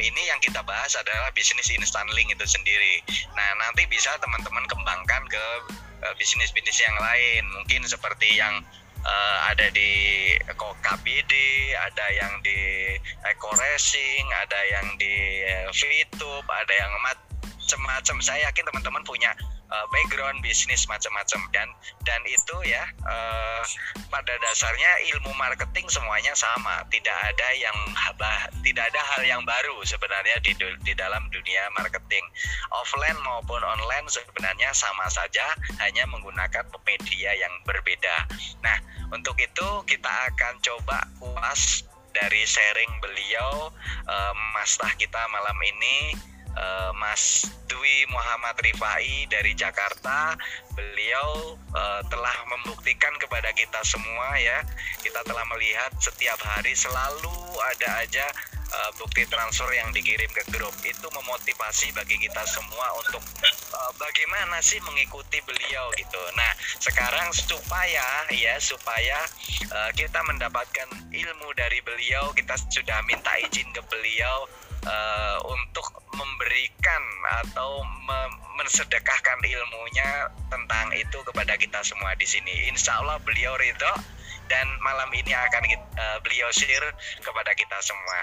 ini yang kita bahas adalah bisnis instant link itu sendiri. Nah, nanti bisa teman-teman kembangkan ke uh, bisnis-bisnis yang lain, mungkin seperti yang uh, ada di KBD, ada yang di Eco Racing, ada yang di VTube, ada yang macam-macam. Saya yakin teman-teman punya uh, background bisnis macam-macam dan dan itu ya uh, pada dasarnya ilmu marketing semuanya sama. Tidak ada yang tidak ada hal yang baru sebenarnya di di dalam dunia marketing. Offline maupun online sebenarnya sama saja hanya menggunakan media yang berbeda. Nah untuk itu kita akan coba uas dari sharing beliau uh, Mas Tah kita malam ini uh, Mas Dwi Muhammad Rifai dari Jakarta. Beliau uh, telah membuktikan kepada kita semua ya, kita telah melihat setiap hari selalu ada aja uh, bukti transfer yang dikirim ke grup. Itu memotivasi bagi kita semua untuk uh, bagaimana sih mengikuti beliau gitu. Nah, sekarang supaya ya supaya uh, kita mendapatkan ilmu dari beliau, kita sudah minta izin ke beliau uh, untuk memberikan atau me- mensedekahkan ilmunya tentang itu kepada kita semua di sini. Insya Allah beliau ridho dan malam ini akan kita, uh, beliau share kepada kita semua.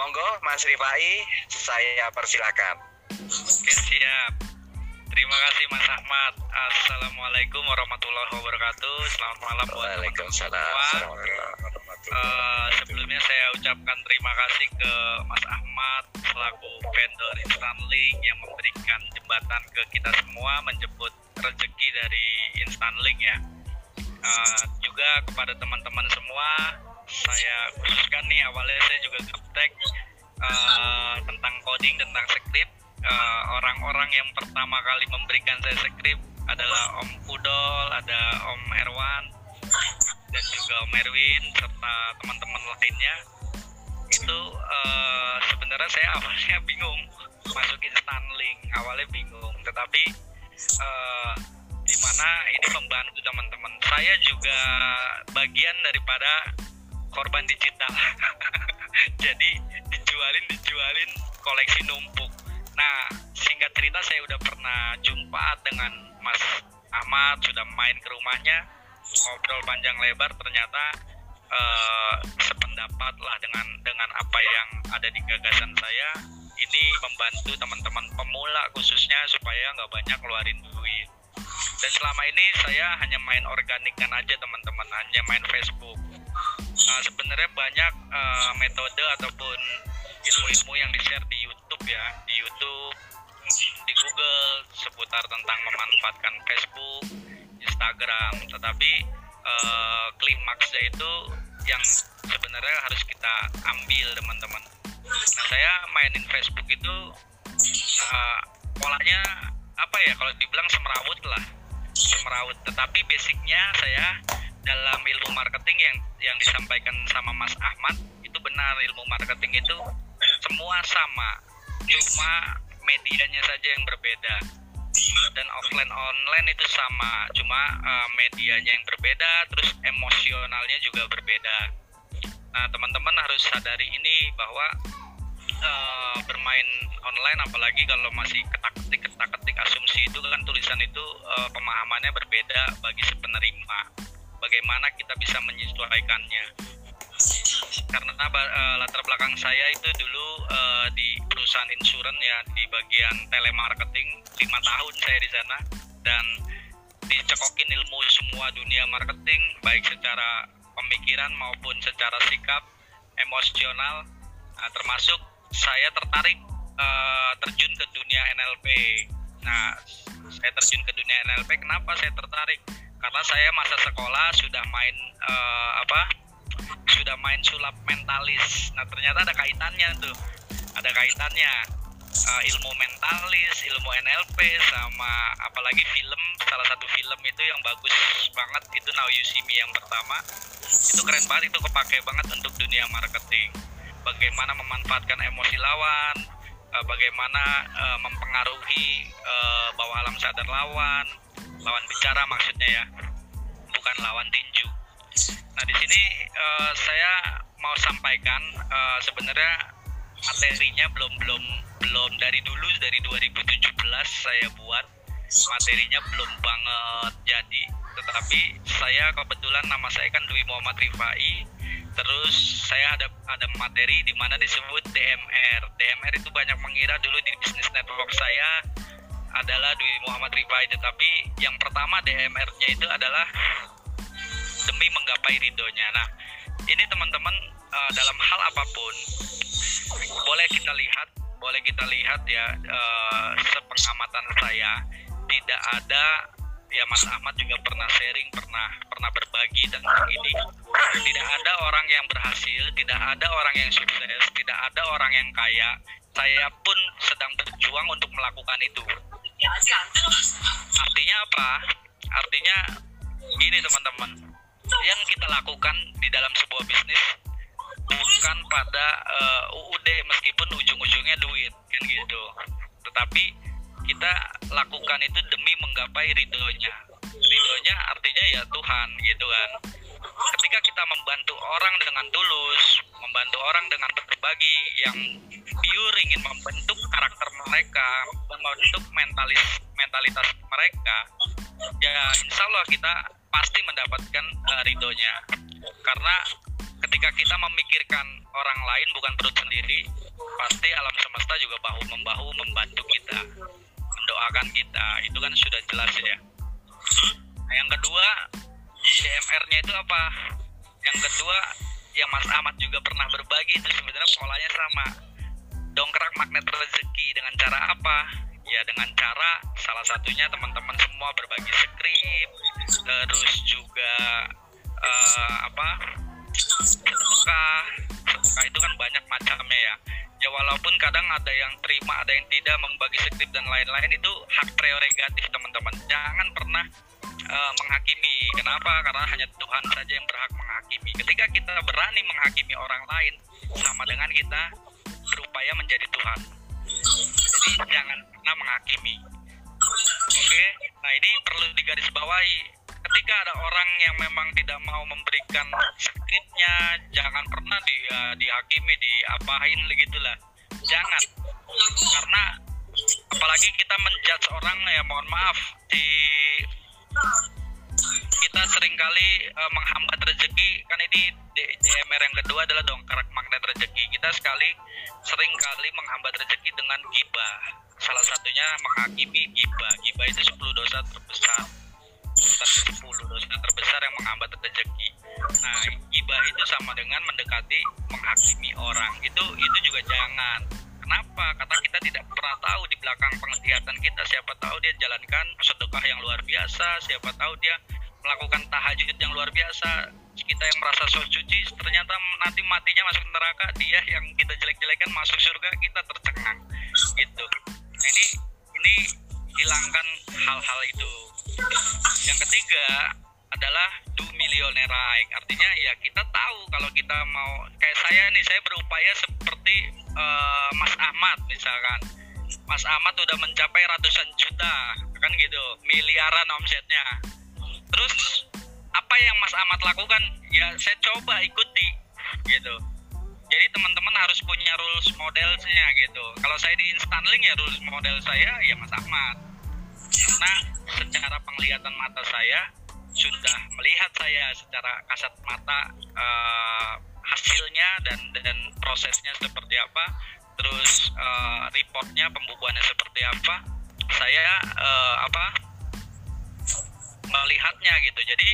Monggo Mas Rifai, saya persilakan. Oke siap. Terima kasih Mas Ahmad. Assalamualaikum warahmatullahi wabarakatuh. Selamat malam buat Waalaikumsalam. Uh, sebelumnya saya ucapkan terima kasih ke Mas Ahmad selaku vendor Instanlink yang memberikan jembatan ke kita semua menjemput rezeki dari Instanlink ya. Uh, juga kepada teman-teman semua saya khususkan nih awalnya saya juga gaptek uh, tentang coding tentang script orang-orang uh, yang pertama kali memberikan saya script adalah Om Pudol, ada Om Erwan, dan juga Om Erwin serta teman-teman lainnya itu uh, sebenarnya saya awalnya bingung masukin Stanlink awalnya bingung. Tetapi uh, di mana ini membantu teman-teman. Saya juga bagian daripada korban digital. Jadi dijualin dijualin koleksi numpuk. Nah singkat cerita saya udah pernah jumpa dengan Mas Ahmad sudah main ke rumahnya ngobrol panjang lebar ternyata uh, sependapat lah dengan dengan apa yang ada di gagasan saya. Ini membantu teman-teman pemula khususnya supaya nggak banyak keluarin duit. Dan selama ini saya hanya main organikan aja teman-teman. Hanya main Facebook. Uh, sebenarnya banyak uh, metode ataupun ilmu-ilmu yang di share di YouTube ya. Di YouTube di Google seputar tentang memanfaatkan Facebook Instagram. Tetapi uh, klimaksnya itu yang sebenarnya harus kita ambil teman-teman. Nah saya mainin Facebook itu uh, polanya apa ya kalau dibilang semerawut lah. Semerawut tetapi basicnya saya dalam ilmu marketing yang yang disampaikan sama Mas Ahmad itu benar ilmu marketing itu semua sama. Cuma medianya saja yang berbeda dan offline online itu sama. Cuma uh, medianya yang berbeda terus emosionalnya juga berbeda. Nah teman-teman harus sadari ini bahwa uh, bermain online apalagi kalau masih ketak-ketik ketak-ketik asumsi itu kan tulisan itu uh, pemahamannya berbeda bagi si penerima. Bagaimana kita bisa menyesuaikannya karena uh, latar belakang saya itu dulu uh, di perusahaan insurans ya di bagian telemarketing lima tahun saya di sana. Dan dicekokin ilmu semua dunia marketing baik secara pemikiran maupun secara sikap emosional. Nah, termasuk saya tertarik uh, terjun ke dunia NLP nah saya terjun ke dunia NLP kenapa saya tertarik? Karena saya masa sekolah sudah main uh, apa sudah main sulap mentalis. Nah ternyata ada kaitannya tuh. Ada kaitannya uh, ilmu mentalis ilmu NLP sama apalagi film. Salah satu film itu yang bagus banget itu Now You See Me yang pertama. Itu keren banget itu kepake banget untuk dunia marketing. Bagaimana memanfaatkan emosi lawan uh, bagaimana uh, mempengaruhi uh, bawah alam sadar lawan. Lawan bicara maksudnya ya bukan lawan tinju Nah di sini uh, saya mau sampaikan uh, sebenarnya materinya belum belum belum dari dulu dari 2017 saya buat. Materinya belum banget jadi tetapi saya kebetulan nama saya kan Dwi Muhammad Rifai. Terus saya ada ada materi di mana disebut DMR DMR itu banyak mengira dulu di bisnis network saya adalah Dwi Muhammad Rifai tetapi yang pertama DMR-nya itu adalah demi menggapai ridhonya. Nah ini teman-teman uh, dalam hal apa pun boleh kita lihat boleh kita lihat ya uh, sepengamatan saya. Tidak ada ya Mas Ahmad juga pernah sharing pernah pernah berbagi tentang ini. Tidak ada orang yang berhasil tidak ada orang yang sukses tidak ada orang yang kaya. Saya pun sedang berjuang untuk melakukan itu. Artinya apa? Artinya ini teman-teman yang kita lakukan di dalam sebuah bisnis bukan pada uh, eh, UUD meskipun ujung-ujungnya duit kan gitu. Tetapi kita lakukan itu demi menggapai ridhonya. Ridhonya artinya ya Tuhan gitu kan. Ketika kita membantu orang dengan tulus membantu orang dengan berbagi yang pure ingin membentuk karakter mereka membentuk mentalis mentalitas mereka ya insya Allah kita pasti mendapatkan uh, ridhonya. Karena ketika kita memikirkan orang lain bukan perut sendiri pasti alam semesta juga bahu membahu membantu kita mendoakan kita. Itu kan sudah jelas ya. Nah, yang kedua DMR-nya itu apa? Yang kedua yang Mas Ahmad juga pernah berbagi itu sebenarnya polanya sama. Dongkrak magnet rezeki dengan cara apa ya dengan cara salah satunya teman-teman semua berbagi skrip terus juga uh, apa sedekah sedekah itu kan banyak macamnya ya. Ya walaupun kadang ada yang terima ada yang tidak membagi skrip dan lain-lain itu hak prerogatif teman-teman. Jangan pernah uh, menghakimi. Kenapa? Karena hanya Tuhan saja yang berhak menghakimi. Ketika kita berani menghakimi orang lain sama dengan kita berupaya menjadi Tuhan. Jadi jangan pernah menghakimi. Oke nah ini perlu digarisbawahi. Ketika ada orang yang memang tidak mau memberikan skripnya jangan pernah dia dihakimi diapain lah jangan. Karena apalagi kita menjudge orang ya mohon maaf di kita sering kali uh, menghambat rezeki kan ini DMR yang kedua adalah dongkrak magnet rezeki kita sekali sering kali menghambat rezeki dengan gibah salah satunya menghakimi gibah gibah itu 10 dosa terbesar urutan 10 dosa terbesar yang menghambat rezeki. Nah, ibah itu sama dengan mendekati menghakimi orang. Itu itu juga jangan. Kenapa? Belakang penglihatan kita. Siapa tahu dia jalankan sedekah yang luar biasa. Siapa tahu dia melakukan tahajud yang luar biasa. Kita yang merasa so suci, ternyata nanti matinya masuk neraka. Dia yang kita jelek-jelekan masuk surga, kita tercengang. Gitu. Nah, ini ini hilangkan hal-hal itu yang ketiga adalah do millionaire artinya ya kita tahu kalau kita mau kayak saya nih saya berupaya seperti uh, Mas Ahmad misalkan Mas Ahmad udah mencapai ratusan juta kan gitu miliaran omsetnya. Terus apa yang Mas Ahmad lakukan? Ya saya coba ikuti gitu. Jadi teman-teman harus punya rules modelnya gitu. Kalau saya di Installing ya rules model saya ya Mas Ahmad karena secara penglihatan mata saya sudah melihat saya secara kasat mata uh, hasilnya dan dan prosesnya seperti apa terus uh, reportnya pembukuannya seperti apa saya uh, apa melihatnya gitu. Jadi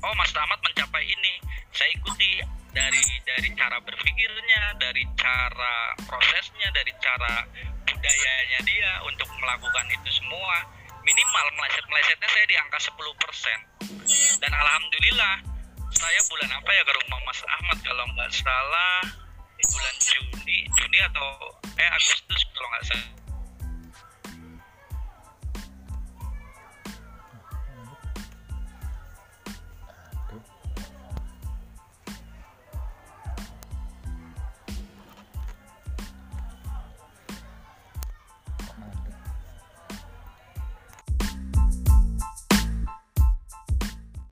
oh Mas Ahmad mencapai ini. Saya ikuti dari dari cara berpikirnya dari cara prosesnya dari cara budayanya dia untuk melakukan itu semua. Minimal meleset-melesetnya saya di angka 10% dan alhamdulillah saya bulan apa ya ke rumah Mas Ahmad? Kalau nggak salah bulan Juni Juni atau eh Agustus kalau nggak salah